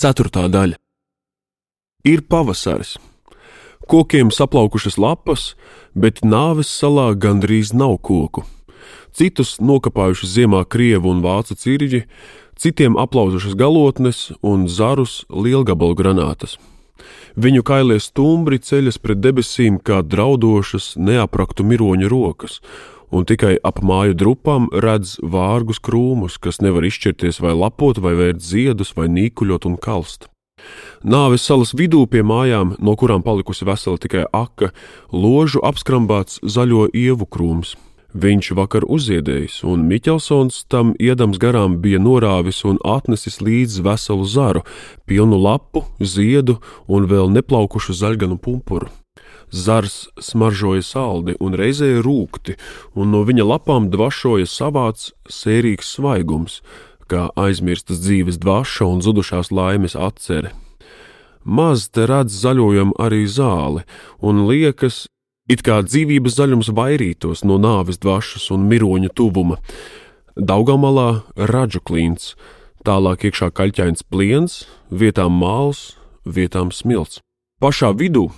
Ceturtā daļa. Ir pavasaris. Kokiem saplaukušas lapas, bet nāves salā gandrīz nav koku. Citus nokāpājuši ziemā krievu un vācu cirģi, citiem aplauzušas galotnes un zarus lielgabalu granātas. Viņu kailie stumbri ceļas pret debesīm kā draudošas, neapraktu miroņa rokas, un tikai ap māju drupām redz vārgus krūmus, kas nevar izšķirties vai lapot, vai vērt ziedus, vai nīkuļot un kalst. Nāves salas vidū pie mājām, no kurām palikusi vesela tikai aka, ložu apskrambāts zaļo ievu krūms. Viņš vakar uzziedējis, un Miķelsons tam iedams garām bija norāvis un atnesis līdzi veselu zaru, pilnu lapu, ziedu un vēl neplaukušu zaļganu pumpuru. Zars smaržoja saldi un reizē rūkti, un no viņa lapām dvašoja savāds, sērīgs svaigums, kā aizmirstas dzīves dvaša un zudušās laimes atcere. Maz te redz zaļojam arī zāli, un liekas, it kā dzīvības zaļums vairītos no nāves dvašas un miroņa tuvuma. Daugamalā radžu klints, tālāk iekšā kaļķains pliens, vietām māls, vietām smilts. Pašā vidū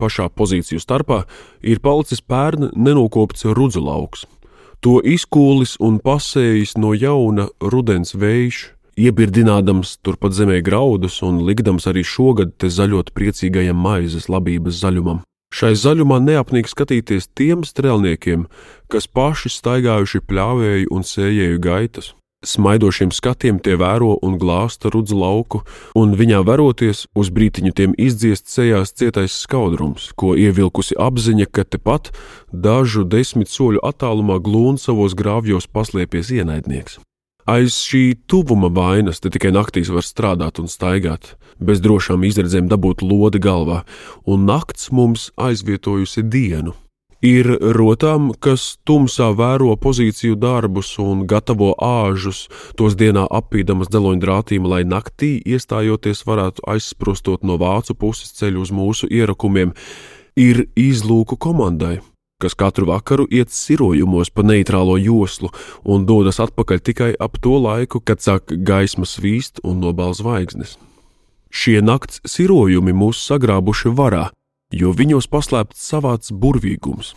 pašā pozīciju starpā ir palicis pērn nenokopts rudzu lauks. To izkūlis un pasējis no jauna rudens vējš, iebirdinādams turpat zemē graudus un likdams arī šogad te zaļot priecīgajam maizes labības zaļumam. Šai zaļumā neapnīk skatīties tiem strēlniekiem, kas paši staigājuši pļāvēju un sējēju gaitas. Smaidošiem skatiem tie vēro un glāsta rudzu lauku, un viņā veroties uz brītiņu tiem izdziest sejās cietais skaudrums, ko ievilkusi apziņa, ka tepat dažu desmit soļu attālumā glūna savos grāvjos paslēpies ienaidnieks. Aiz šī tuvuma vainas te tikai naktīs var strādāt un staigāt, bez drošām izredzēm dabūt lodi galvā, un nakts mums aizvietojusi dienu. Ir rotām, kas tumsā vēro pozīciju darbus un gatavo āžus, tos dienā apīdamas dzeloņdrātīm, lai naktī iestājoties varētu aizsprostot no vācu puses ceļu uz mūsu ierakumiem. Ir izlūku komandai, kas katru vakaru iet sirojumos pa neitrālo joslu un dodas atpakaļ tikai ap to laiku, kad sāk gaisma svīst un nobal zvaigznes. Šie nakts sirojumi mūs sagrābuši varā, jo viņos paslēpts savāds burvīgums,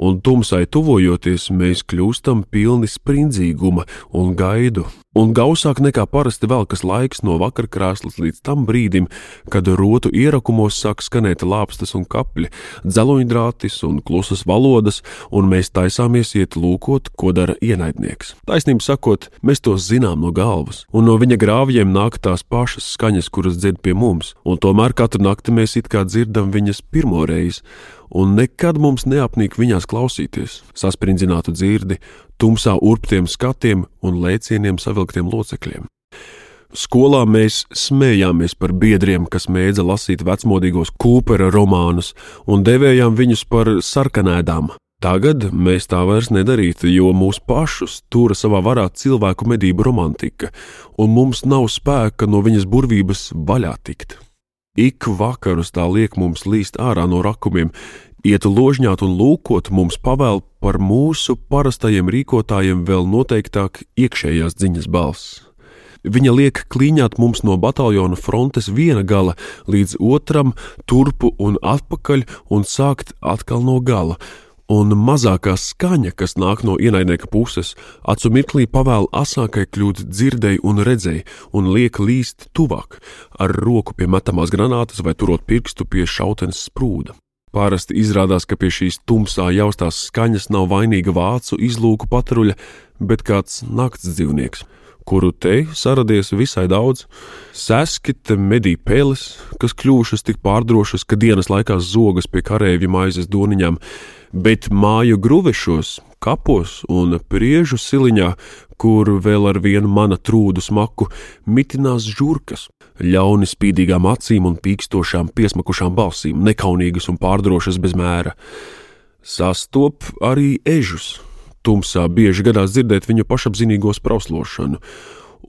un tumsai tuvojoties, mēs kļūstam pilni sprindzīguma un gaidu, un gausāk nekā parasti velkas laiks no vakarkrāslas līdz tam brīdim, kad rotu ierakumos sāk skanēt lāpstas un kapļi, dzeloņdrātis un klusas valodas, un mēs taisāmies iet lūkot, ko dara ienaidnieks. Taisnība sakot, mēs to zinām no galvas, un no viņa grāvjiem nāk tās pašas skaņas, kuras dzird pie mums, un tomēr katru nakti mēs it kā dzirdam viņas pirmo reizi un nekad mums neapnīk viņās klausīties, sasprindzinātu dzirdi, tumsā urptiem skatiem un lēcieniem savilktiem locekļiem. Skolā mēs smējāmies par biedriem, kas mēdza lasīt vecmodīgos kūpera romānus un devējām viņus par sarkanēdām. Tagad mēs tā vairs nedarītu, jo mūsu pašus tura savā varā cilvēku medību romantika, un mums nav spēka no viņas burvības vaļā tikt. Ik vakarus tā liek mums līst ārā no rakumiem, iet ložņāt un lūkot mums pavēl par mūsu parastajiem rīkotājiem vēl noteiktāk iekšējās dziņas balss. Viņa liek klīņāt mums no bataljona frontes viena gala līdz otram, turpu un atpakaļ, un sākt atkal no gala, un mazākā skaņa, kas nāk no ienaidnieka puses, acu mirklī pavēl asākai kļūt dzirdēji un redzēji, un liek līst tuvāk, ar roku pie metamās granātas vai turot pirkstu pie šautenes sprūda. Parasti izrādās, ka pie šīs tumsā jaustās skaņas nav vainīga vācu izlūku patruļa, bet kāds nakts dzīvnieks kuru te saradies visai daudz. Seski te medī peles, kas kļuvušas tik pārdrošas, ka dienas laikā zogas pie kareivja maizes doniņām, bet māju gruvešos, kapos un priežu siliņā, kur vēl ar vienu mana trūdu smaku mitinās žurkas, ļauni spīdīgām acīm un pīkstošām piesmakušām balsīm, nekaunīgas un pārdrošas bez mēra. Sastop arī ežus, Tumsā bieži gadās dzirdēt viņu pašapziņīgo sprauslošanu,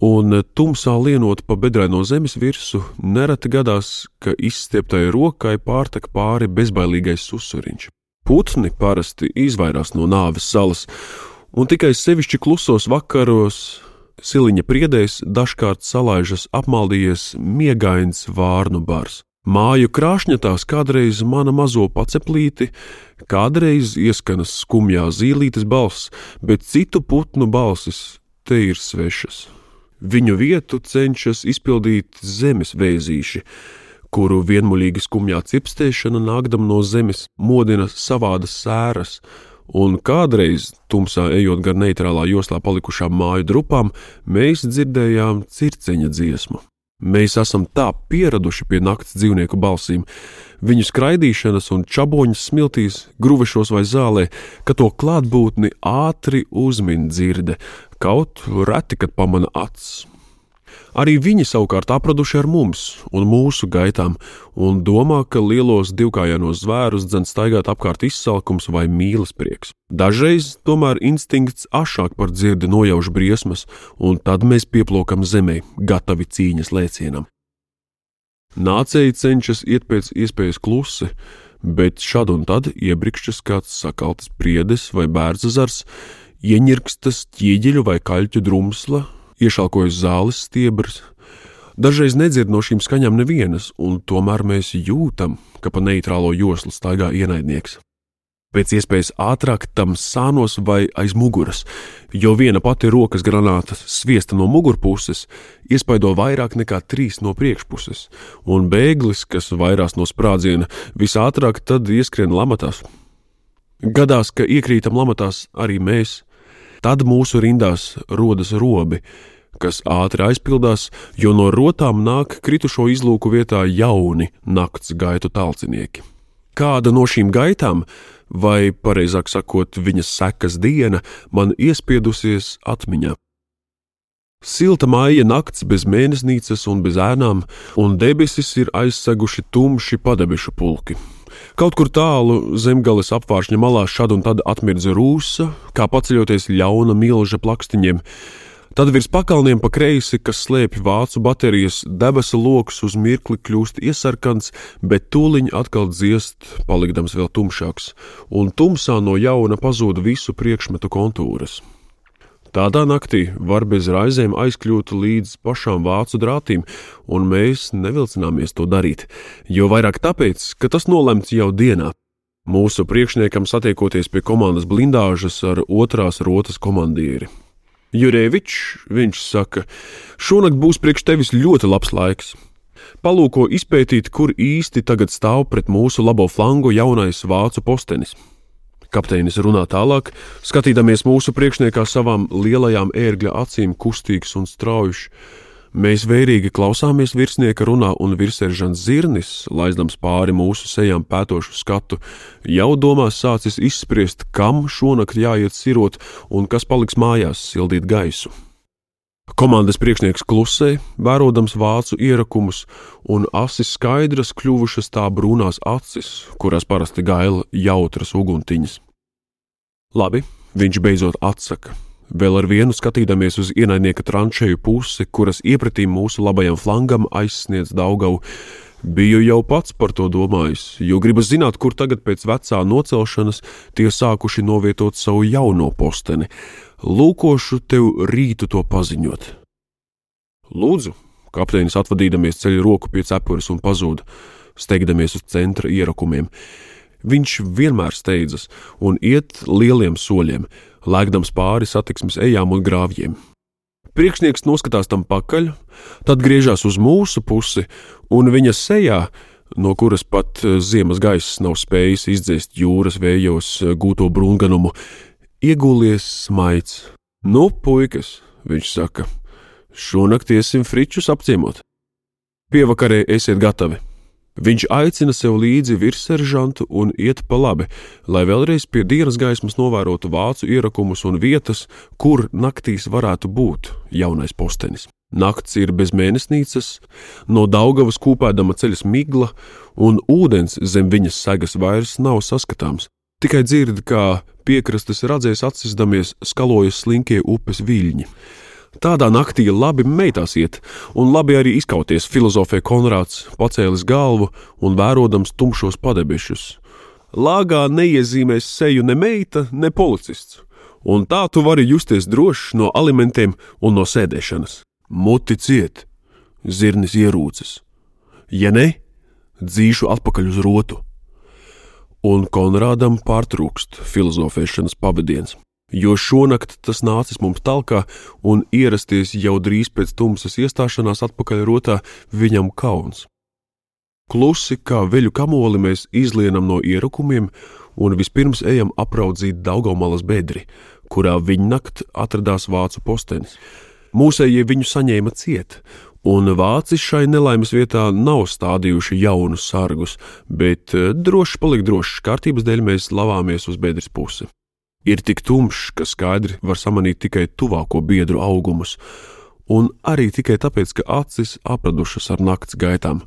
un tumsā lienot pa bedraino zemes virsmu, nereti gadās, ka izstieptai rokai pārtek pāri bezbailīgais susuriņš. Putni parasti izvairās no nāves salas, un tikai sevišķi klusos vakaros siliņa priedēs dažkārt salaižas apmaldījies miegains vārnu bars. Māju krāšņatās kādreiz mana mazo paceplīti, kādreiz ieskanas skumjā zīlītes balss, bet citu putnu balsis te ir svešas. Viņu vietu cenšas izpildīt zemes vēzīši, kuru vienmuļīga skumjā cipstēšana nākdam no zemes modina savādas sēras, un kādreiz, tumsā ejot gar neitrālā joslā palikušām māju drupām, mēs dzirdējām circeņa dziesmu. Mēs esam tā pieraduši pie naktas dzīvnieku balsīm, viņu skraidīšanas un čaboņas smiltīs, gruvešos vai zālē, ka to klātbūtni ātri uzmin dzirde, kaut reti, kad pamana acis. Arī viņi savukārt apraduši ar mums un mūsu gaitām, un domā, ka lielos divkājienos zvērus dzen staigāt apkārt izsalkums vai mīlas prieks. Dažreiz tomēr instinkts ašāk par dzirdi nojauš briesmas, un tad mēs pieplokam zemē, gatavi cīņas lēcienam. Nācēji cenšas iet pēc iespējas klusi, bet šad un tad iebrikšķis kāds sakaltis priedes vai bērdzazars, ieņirkstas ķieģeļu vai kaļķu drumsla, iešalkojas zāles stiebrs. Dažreiz nedzird no šīm skaņām nevienas, un tomēr mēs jūtam, ka pa neitrālo joslu staigā ienaidnieks. Pēc iespējas ātrāk tam sānos vai aiz muguras, jo viena pati rokas granāta sviesta no mugurpuses iespaido vairāk nekā trīs no priekšpuses, un bēglis, kas vairās no sprādziena, visātrāk tad ieskrien lamatās. Gadās, ka iekrītam lamatās arī mēs, tad mūsu rindās rodas robi, kas ātri aizpildās, jo no rotām nāk kritušo izlūku vietā jauni nakts gaitu talcinieki. Kāda no šīm gaitām, vai pareizāk sakot, viņas sekas diena, man iespiedusies atmiņā. Silta māja nakts bez mēnesnīcas un bez ēnām, un debesis ir aizseguši tumši padebešu pulki. Kaut kur tālu zemgales apvāršņa malā šad un tad atmirdza rūsa, kā paceļoties ļauna milža plakstiņiem, Tad virs pakalniem pa kreisi, kas slēpj vācu baterijas, debesu lokus uz mirkli kļūst iesarkans, bet tūliņ atkal dziest, palikdams vēl tumšāks, un tumsā no jauna pazūd visu priekšmetu kontūras. Tādā naktī var bez raizēm aizkļūt līdz pašām vācu drātīm, un mēs nevilcināmies to darīt, jo vairāk tāpēc, ka tas nolemts jau dienā. Mūsu priekšniekam satiekoties pie komandas blindāžas ar otrās rotas komandieri. Jurēvičs, viņš saka, šonakt būs priekš tevis ļoti labs laiks. Palūko izpētīt, kur īsti tagad stāv pret mūsu labo flangu jaunais vācu postenis. Kapteinis runā tālāk, skatīdamies mūsu priekšniekā savām lielajām ērgļa acīm, kustīgs un straujušs. Mēs vērīgi klausāmies virsnieka runā, un virsēržants zirnis, laizdams pāri mūsu sejām pētošu skatu, jau domās sācis izspriest, kam šonakt jāiet sirot un kas paliks mājās sildīt gaisu. Komandas priekšnieks klusē, vērodams vācu ierakumus, un asis skaidras kļuvušas tā brūnās acis, kurās parasti gaila jautras uguntiņas. Labi, viņš beidzot atsaka vēl ar vienu skatīdamies uz ienaidnieka tranšēju pusi, kuras iepratī mūsu labajam flangam aizsniedz Daugavu. Biju jau pats par to domājis, jo gribu zināt, kur tagad pēc vecā nocelšanas tie sākuši novietot savu jauno posteni. Lūkošu tev rītu to paziņot. Lūdzu, kapteinis atvadīdamies ceļu roku pie cepures un pazuda, steigdamies uz centra ierakumiem. Viņš vienmēr steidzas un iet lieliem soļiem, lēkdams pāri satiksmes ejām un grāvjiem. Priekšnieks noskatās tam pakaļ, tad griežas uz mūsu pusi, un viņa sejā, no kuras pat eh, ziemas gaiss nav spējis izdzēst jūras vējos eh, gūto brūnganumu, iegūlies smaids. Nu, puikas, viņš saka, šonakt iesim fričus apciemot. Pievakarē esiet gatavi! Viņš aicina sev līdzi virsseržantu un iet pa labi, lai vēlreiz pie dienas gaismas novērotu vācu ierakumus un vietas, kur naktīs varētu būt jaunais postenis. Nakts ir bez mēnesnīcas, no Daugavas kūpēdama ceļas migla, un ūdens zem viņas segas vairs nav saskatāms. Tikai dzird, kā piekrastes radzēs atsisdamies skalojas slinkie upes viļņi. Tādā naktī labi meitās iet, un labi arī izkauties, filozofē Konrāds, pacēlis galvu un vērodams tumšos padebešus. Lāgā neiezīmēs seju ne meita, ne policists, un tā tu vari justies drošs no alimentiem un no sēdēšanas. Muti ciet, zirnis ierūces. Ja ne, dzīšu atpakaļ uz rotu. Un Konrādam pārtrūkst filozofēšanas pavadiens, jo šonakt tas nācis mums talkā, un ierasties jau drīz pēc tumsas iestāšanās atpakaļ rotā viņam kauns. Klusi kā veļu kamoli mēs izlienam no ierakumiem un vispirms ejam apraudzīt Daugomalas bedri, kurā viņa nakt atradās vācu postenis. Mūsējie viņu saņēma ciet, un vācis šai nelaimes vietā nav stādījuši jaunus sargus, bet droši palikt drošs kārtības dēļ mēs lavāmies uz bedres pusi. Ir tik tumšs, ka skaidri var samanīt tikai tuvāko biedru augumus, un arī tikai tāpēc, ka acis apradušas ar nakts gaitām.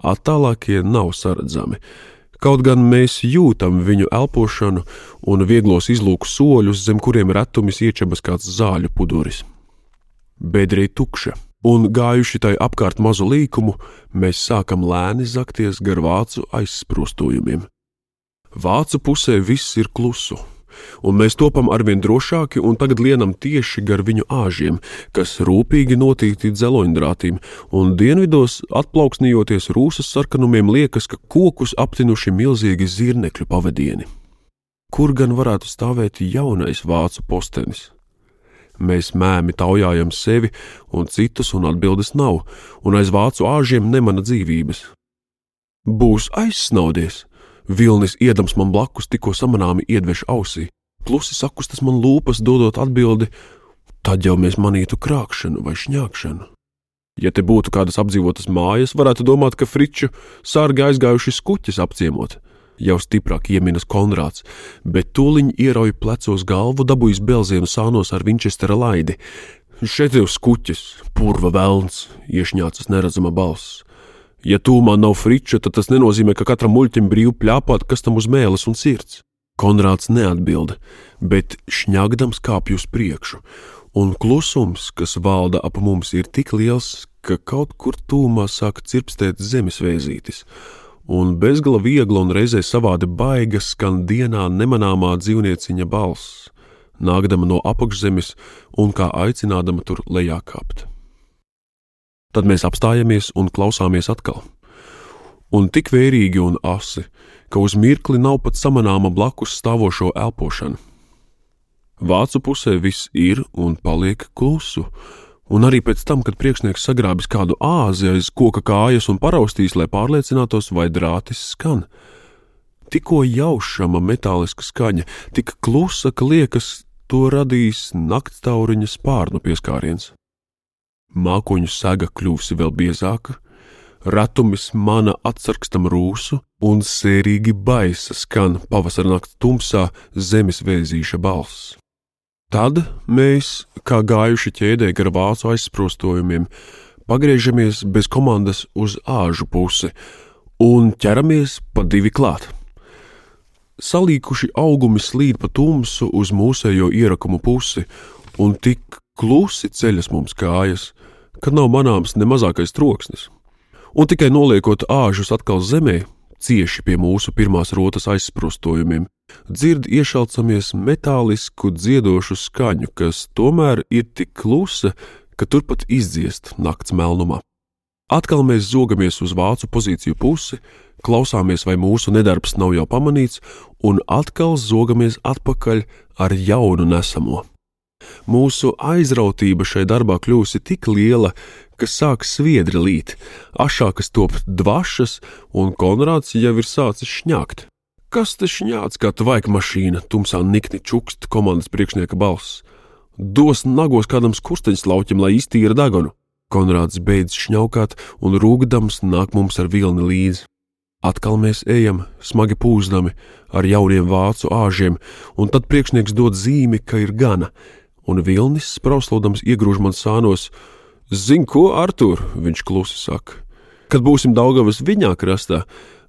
Attālākie nav saredzami. Kaut gan mēs jūtam viņu elpošanu un vieglos izlūku soļus, zem kuriem retumis iečabas kāds zāļu puduris. Bedrī tukša un gājuši tai apkārt mazu līkumu, mēs sākam lēni zakties gar vācu aizsprostojumiem. Vācu pusē viss ir klusu, un mēs topam arvien drošāki, un tagad lienam tieši gar viņu āžiem, kas rūpīgi notīti dzeloņdrātīm, un dienvidos atplauksnījoties rūsas sarkanumiem liekas, ka kokus aptinuši milzīgi zirnekļu pavadieni. Kur gan varētu stāvēt jaunais vācu postenis? Mēs mēmi taujājam sevi un citus, un atbildes nav, un aiz vācu āžiem nemana dzīvības. Būs aizsnaudies! Vilnis iedams man blakus tikko samanāmi iedvež ausī, klusi sakustas man lūpas, dodot atbildi, tad jau mēs manītu krāpšanu vai šņākšanu. Ja te būtu kādas apdzīvotas mājas, varētu domāt, ka friču sārgi aizgājuši skuķis apciemot jau stiprāk ieminas Konrāds, bet tūliņ ierauj plecos galvu, dabūjis belzienu sānos ar Vinčestera laidi. Šeit ir skuķis, purva velns, iešņācas neredzama balss. Ja tūmā nav friča, tad tas nenozīmē, ka katram muļķim brīvi pļāpāt, kas tam uz mēles un sirds. Konrāds neatbild, bet šņagdams kāpj uz priekšu, un klusums, kas valda ap mums, ir tik liels, ka kaut kur tūmā sāk cirpstēt zemes vēzītis un bezgala viegla un reizē savādi baiga skan dienā nemanāmā dzīvnieciņa balss, nākdama no apakšzemes un kā aicinādama tur lejā kāpt. Tad mēs apstājamies un klausāmies atkal. Un tik vērīgi un asi, ka uz mirkli nav pat samanāma blakus stāvošo elpošana. Vācu pusē viss ir un paliek klusu, un arī pēc tam, kad priekšnieks sagrābis kādu āzi aiz koka kājas un paraustīs, lai pārliecinātos, vai drātis skan. Tikko jaušama metāliska skaņa, tik klusa, ka liekas, to radīs naktstauriņa spārnu pieskāriens. Mākoņu saga kļūsi vēl biezāka, ratumis mana atsargstam rūsu, un sērīgi baisa skan pavasara nakts tumsā zemes vēzīša balss. Tad mēs, kā gājuši ķēdē gar vācu aizsprostojumiem, pagriežamies bez komandas uz āžu pusi un ķeramies pa divi klāt. Salīkuši augumi slīd pa tumsu uz mūsējo ierakumu pusi, un tik klusi ceļas mums kājas, ka nav manāms ne mazākais troksnis. Un tikai noliekot āžus atkal zemē, cieši pie mūsu pirmās rotas aizsprostojumiem, dzird iešaucamies metālisku dziedošu skaņu, kas tomēr ir tik klusa, ka turpat izdziest nakts melnumā. Atkal mēs zogamies uz vācu pozīciju pusi, klausāmies, vai mūsu nedarbs nav jau pamanīts, un atkal zogamies atpakaļ ar jaunu nesamo. Mūsu aizrautība šai darbā kļūsi tik liela, ka sāk sviedri līt, ašākas top dvašas, un Konrāds jau ir sācis šņākt. Kas te šņāts kā tvaika mašīna, tumsā nikni čukst komandas priekšnieka balss. Dos nagos kādam skursteņslauķim, lai iztīra dagonu. Konrāds beidz šņaukāt un rūgdams nāk mums ar vilni līdzi. Atkal mēs ejam, smagi pūzdami, ar jauniem vācu āžiem, un tad priekšnieks dod zīmi, ka ir gana, un vilnis, sprauslodams, iegrūž man sānos. Zini, ko, Artur? Viņš klusi saka. Kad būsim Daugavas viņā krastā,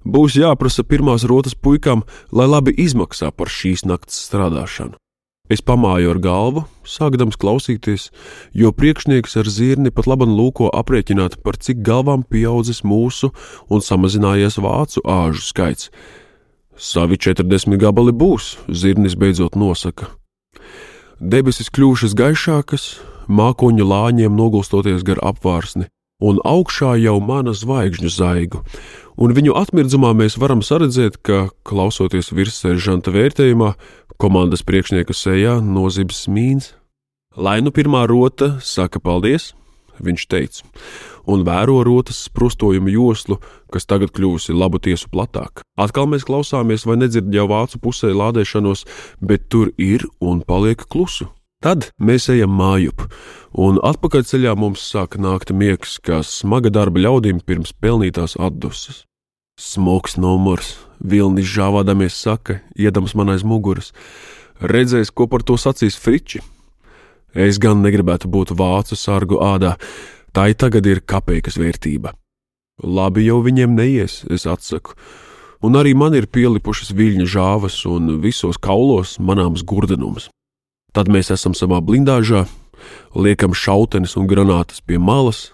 būs jāprasa pirmās rotas puikām, lai labi izmaksā par šīs nakts strādāšanu. Es pamāju ar galvu, sākdams klausīties, jo priekšnieks ar zirni pat labi lūko aprēķināt, par cik galvām pieaudzis mūsu un samazinājies vācu āžu skaits. Savi 40 gabali būs, zirnis beidzot nosaka. Debesis kļuvušas gaišākas, mākoņu lāņiem nogulstoties gar apvārsni, un augšā jau mana zvaigžņu zaigu, un viņu atmirdzumā mēs varam saredzēt, ka, klausoties virsseržanta vērtējumā, komandas priekšnieka sejā nozibs mīns. Lai nu pirmā rota saka paldies, viņš teica, un vēro rotas sprustojumu joslu, kas tagad kļuvusi labu tiesu platāk. Atkal mēs klausāmies, vai nedzird jau vācu pusē lādēšanos, bet tur ir un paliek klusu. Tad mēs ejam mājup, un atpakaļceļā mums sāk nākt miegs, kā smaga darba ļaudīm pirms pelnītās atdusas. Smogs numurs, vilnis žāvādamies saka, iedams man aiz muguras. Redzēs, ko par to sacīs Friči. Es gan negribētu būt vācu sargu ādā, tai tagad ir kapeikas vērtība. Labi jau viņiem neies, es atsaku, un arī man ir pielipušas viļņa žāvas un visos kaulos manāms gurdenums. Tad mēs esam savā blindāžā, liekam šautenes un granātas pie malas,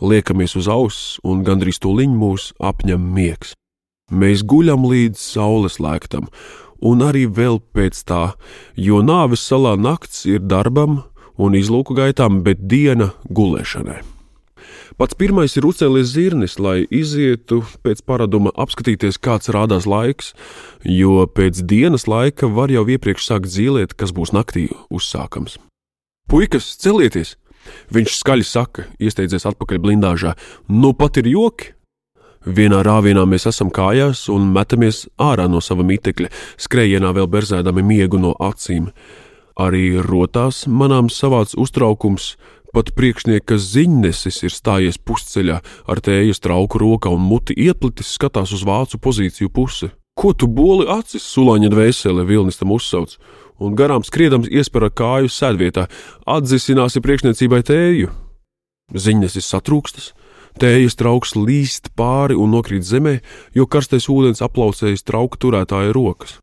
liekamies uz auss un gandrīz tūliņ mūs apņem miegs. Mēs guļam līdz saules lēktam, un arī vēl pēc tā, jo nāves salā nakts ir darbam un izlūku gaitām, bet diena gulēšanai. Pats pirmais ir uzcēlies zirnis, lai izietu pēc paraduma apskatīties, kāds rādās laiks, jo pēc dienas laika var jau iepriekš sākt zīmēt, kas būs naktī uzsākams. Puikas, celieties! Viņš skaļi saka, iesteidzies atpakaļ blindāžā. Nu pat ir joki! Vienā rāvienā mēs esam kājās un metamies ārā no sava mitekļa, skrējienā vēl berzēdami miegu no acīm. Arī rotās manām savāds uztraukums, Pat priekšnieka ziņnesis ir stājies pusceļā, ar tējas trauku rokā un muti ieplitis skatās uz vācu pozīciju pusi. Ko tu boli acis, sulaņa dvēsele vilnis tam uzsauc, un garām skriedams iespēra kāju sēdvietā, atzisināsi priekšniecībai tēju. Ziņnesis satrūkstas, tējas trauks līst pāri un nokrīt zemē, jo karstais ūdens aplaucējis trauka turētāja rokas.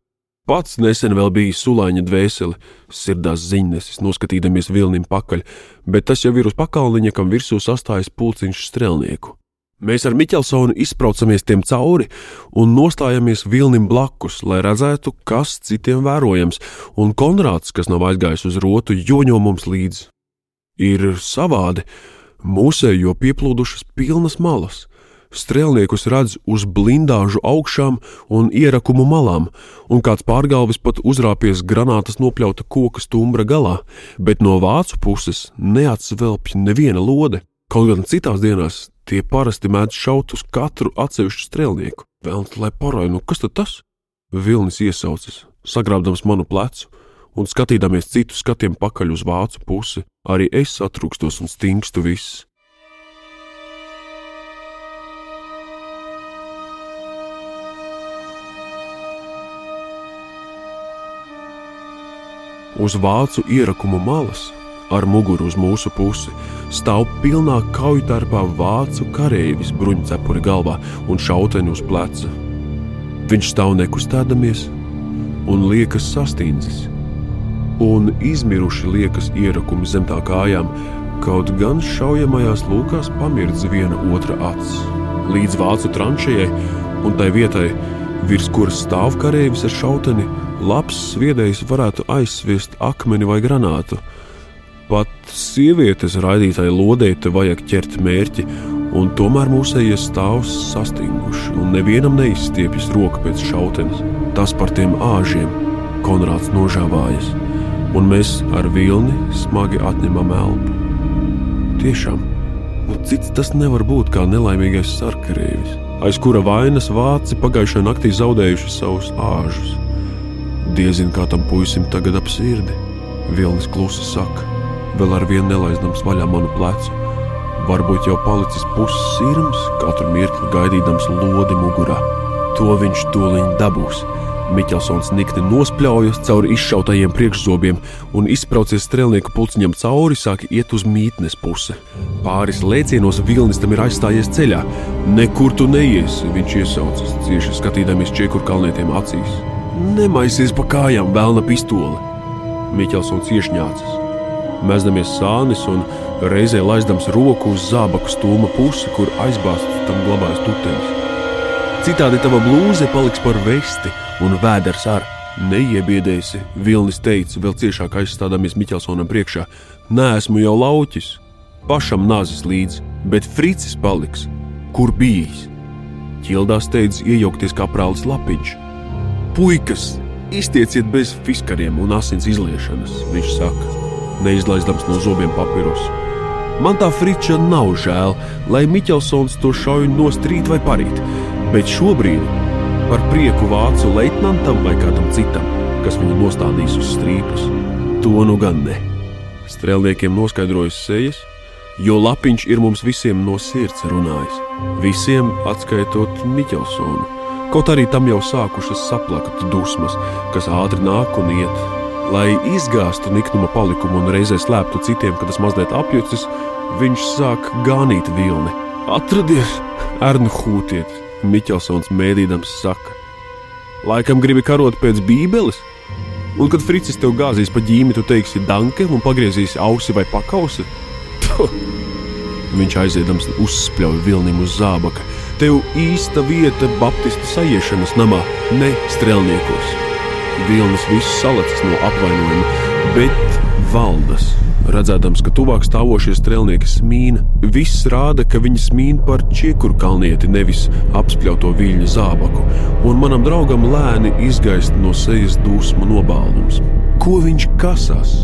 Pats nesen vēl bija sulāņa dvēsele, sirdās ziņnesis, noskatīdamies vilnim pakaļ, bet tas jau ir uz pakalniņa, kam virsū sastājas pulciņš strēlnieku. Mēs ar Miķelsonu izbraucamies tiem cauri un nostājamies vilnim blakus, lai redzētu, kas citiem vērojams, un Konrāds, kas nav aizgājis uz rotu, joņo mums līdzi. Ir savādi, mūsējo pieplūdušas pilnas malas strēlniekus redz uz blindāžu augšām un ierakumu malām, un kāds pārgalvis pat uzrāpies granātas nopļauta koka stumbra galā, bet no vācu puses neatsvelpj neviena lode. Kaut gan citās dienās tie parasti mēdz šaut uz katru atsevišķu strēlnieku. Vēlams, lai paroja, nu kas tad tas? Vilnis iesaucas, sagrābdams manu plecu, un skatīdamies citu skatiem pakaļ uz vācu pusi, arī es atrūkstos un stingstu viss. Uz vācu ierakumu malas, ar muguru uz mūsu pusi, stāv pilnā kaujtarpā vācu kareivis bruņcepuri galvā un šauteni uz pleca. Viņš stāv nekustēdamies un liekas sastindzis, un izmiruši liekas ierakumi zem tā kājām, kaut gan šaujamajās lūkās pamirdz viena otra acis. Līdz vācu tranšējai un tai vietai, virs kuras stāv kareivis ar šauteni, labs sviedējs varētu aizsviest akmeni vai granātu. Pat sievietes raidītāji lodēta vajag ķert mērķi, un tomēr mūsējie stāvs sastinguši, un nevienam neizstiepjas roka pēc šautenes. Tas par tiem āžiem Konrāds nožāvājas, un mēs ar vilni smagi atņemam elpu. Tiešām, nu cits tas nevar būt kā nelaimīgais sarkarēvis, aiz kura vainas vāci pagājušajā naktī zaudējuši savus āžus. Diezin kā tam puisim tagad ap sirdi, Vilnis klusi saka, vēl ar vienu nelaizdams vaļā manu plecu. Varbūt jau palicis puses sirms, katru mirkli gaidīdams lodi mugurā. To viņš tūlīt dabūs. Miķelsons nikni nospļaujas cauri izšautajiem priekšzobiem un izspraucies strēlnieku pulciņam cauri, sāk iet uz mītnes pusi. Pāris lēcienos vilnis tam ir aizstājies ceļā. Nekur tu neies, viņš iesaucas, cieši skatīdamies čiekur kalnietiem acīs. Nemaisies pa kājām, vēlna pistole. Miķelsons iešņācis. Mēsdamies sānis un reizē laizdams roku uz zābaku stūma pusi, kur aizbāzts tam glabājas tutenis. Citādi tava blūze paliks par vesti un vēders ar. Neiebiedēsi, Vilnis teica, vēl ciešāk aizstādāmies Miķelsonam priekšā. Nē, esmu jau lauķis, pašam nāzis līdzi, bet Fricis paliks. Kur bijis? Ķildās steidz iejaukties kā prālis lapiņš. Puikas, iztieciet bez fiskariem un asins izliešanas, viņš saka, neizlaizdams no zobiem papīrus. Man tā friča nav žēl, lai Miķelsons to šauj no strīt vai parīt, bet šobrīd par prieku vācu leitnantam vai kādam citam, kas viņu nostādīs uz strīpas. To nu gan ne. Strēlniekiem noskaidrojas sejas, jo lapiņš ir mums visiem no sirds runājis. Visiem atskaitot Miķelsonu. Kaut arī tam jau sākušas saplakt dusmas, kas ātri nāk un iet. Lai izgāztu niknuma palikumu un reizē slēptu citiem, kad tas mazliet apjucis, viņš sāk gānīt vilni. Atradies, Ernu hūtiet! Miķelsons mēdīdams saka. Laikam gribi karot pēc bībeles? Un kad Fricis tev gāzīs pa ģīmi, tu teiksi danke un pagriezīsi ausi vai pakausi? Tuh. Viņš aiziedams uzspļauj vilnim uz zābaka. Tev īsta vieta Baptistu sajiešanas namā, ne strēlniekos. Vilnis viss salacis no apvainojuma, bet valdas Redzēdams, ka tuvāk stāvošie strēlnieki smīna, viss rāda, ka viņi smīna par čiekuru kalnieti, nevis apspļauto viļņu zābaku, un manam draugam lēni izgaist no sejas dusmu nobālums. Ko viņš kasās?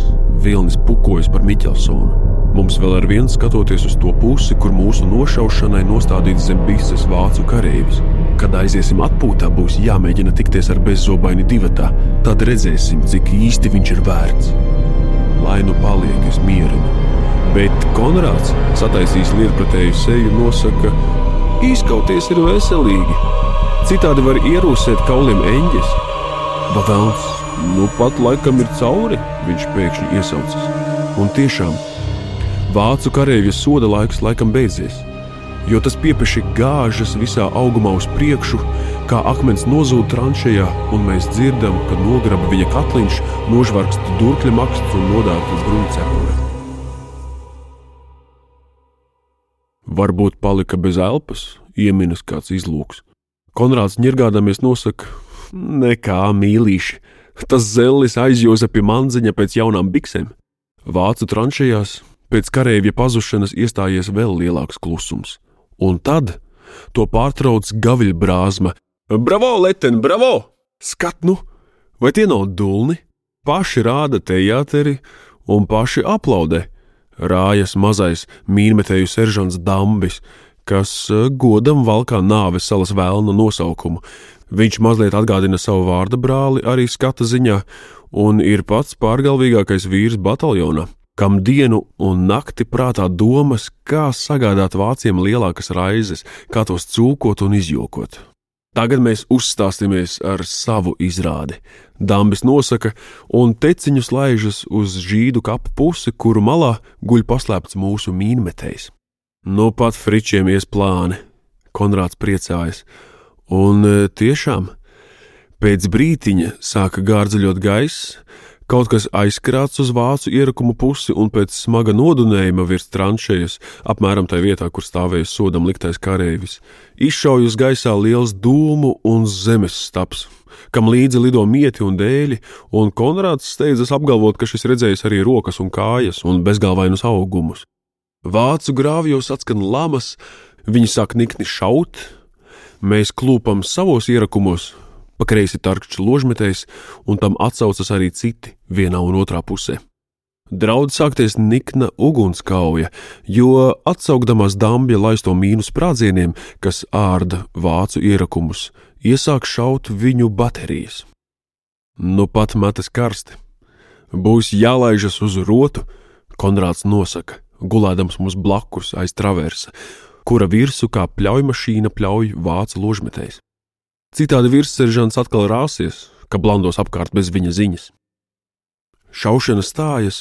Vilnis pukojas par Miķelsonu. Mums vēl ar vienu skatoties uz to pusi, kur mūsu nošaušanai nostādīts zem bises vācu kareivis. Kad aiziesim atpūtā, būs jāmēģina tikties ar bezzobaini divatā. Tad redzēsim, cik īsti viņš ir vērts lai nu paliek, es mierinu. Bet Konrāds, sataisījis lietpratēju seju, nosaka, ka izkauties ir veselīgi. Citādi var ierūsēt kauliem eņģes. Bavēls, nu pat laikam ir cauri, viņš pēkšņi iesaucas. Un tiešām, vācu karavīra soda laiks laikam beidzies, jo tas piepeši gāžas visā augumā uz priekšu, kā akmens nozūd tranšējā, un mēs dzirdam, ka nograba viņa katliņš, nožvarkst durkļa maksts un nodārta bruņcepure. Varbūt palika bez elpas, ieminas kāds izlūks. Konrāds ņirgādamies nosaka, nekā mīlīši, tas zellis aizjoza pie manziņa pēc jaunām biksēm. Vācu tranšējās pēc kareivja pazušanas iestājies vēl lielāks klusums, un tad to pārtrauc gaviļbrāzma, Bravo, Leten, bravo! Skat, nu, vai tie nav dulni? Paši rāda teāteri un paši aplaudē. Rājas mazais mīnmetēju seržants Dambis, kas eh, godam valkā nāves salas vēlna nosaukumu. Viņš mazliet atgādina savu vārdu brāli arī skata ziņā, un ir pats pārgalvīgākais vīrs bataljonā, kam dienu un nakti prātā domas, kā sagādāt vāciem lielākas raizes, kā tos cūkot un izjokot. Tagad mēs uzstāsimies ar savu izrādi. Dambis nosaka, un teciņus laižas uz žīdu kapu pusi, kuru malā guļ paslēpts mūsu mīnmetējs. Nu pat fričiem ies plāni, Konrāds priecājas, un e, tiešām pēc brītiņa sāka gārdziļot gaiss, Kaut kas aizkrāts uz vācu ierakumu pusi un pēc smaga nodunējuma virs tranšējas, apmēram tajā vietā, kur stāvēja sodam liktais kareivis, izšauj uz gaisā liels dūmu un zemes staps, kam līdzi lido mieti un dēļi, un Konrāds steidzas apgalvot, ka šis redzējis arī rokas un kājas un bezgalvainus augumus. Vācu grāvjos atskan lamas, viņi sāk nikni šaut, mēs klūpam savos ierakumos, pa kreisi tarkšķis ložmetējs, un tam atsaucas arī citi vienā un otrā pusē. Draudz sākties nikna ugunskauja, jo atsaukdamās dambja laisto mīnu sprādzieniem, kas ārda vācu ierakumus, iesāk šaut viņu baterijas. Nu pat metas karsti. Būs jālaižas uz rotu, Konrāds nosaka, gulēdams mums blakus aiz traversa, kura virsū kā pļaujmašīna pļauj vācu ložmetējs. Citādi virsseržants atkal rāsies, ka blandos apkārt bez viņa ziņas. Šaušana stājas,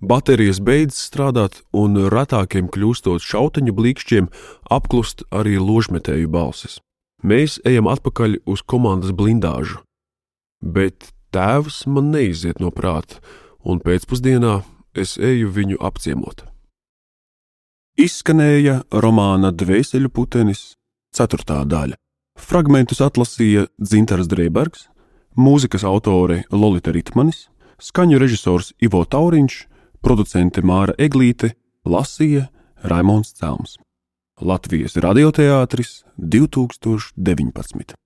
baterijas beidz strādāt, un retākiem kļūstot šauteņu blīkšķiem, apklust arī ložmetēju balsis. Mēs ejam atpakaļ uz komandas blindāžu, bet tēvs man neiziet no prāta, un pēcpusdienā es eju viņu apciemot. Izskanēja romāna Dvēseļu putenis, ceturtā daļa. Fragmentus atlasīja Dzintars Dreibergs, mūzikas autore Lolita Ritmanis, skaņu režisors Ivo Tauriņš, producente Māra Eglīte, lasīja Raimons Celms. Latvijas radioteātris 2019.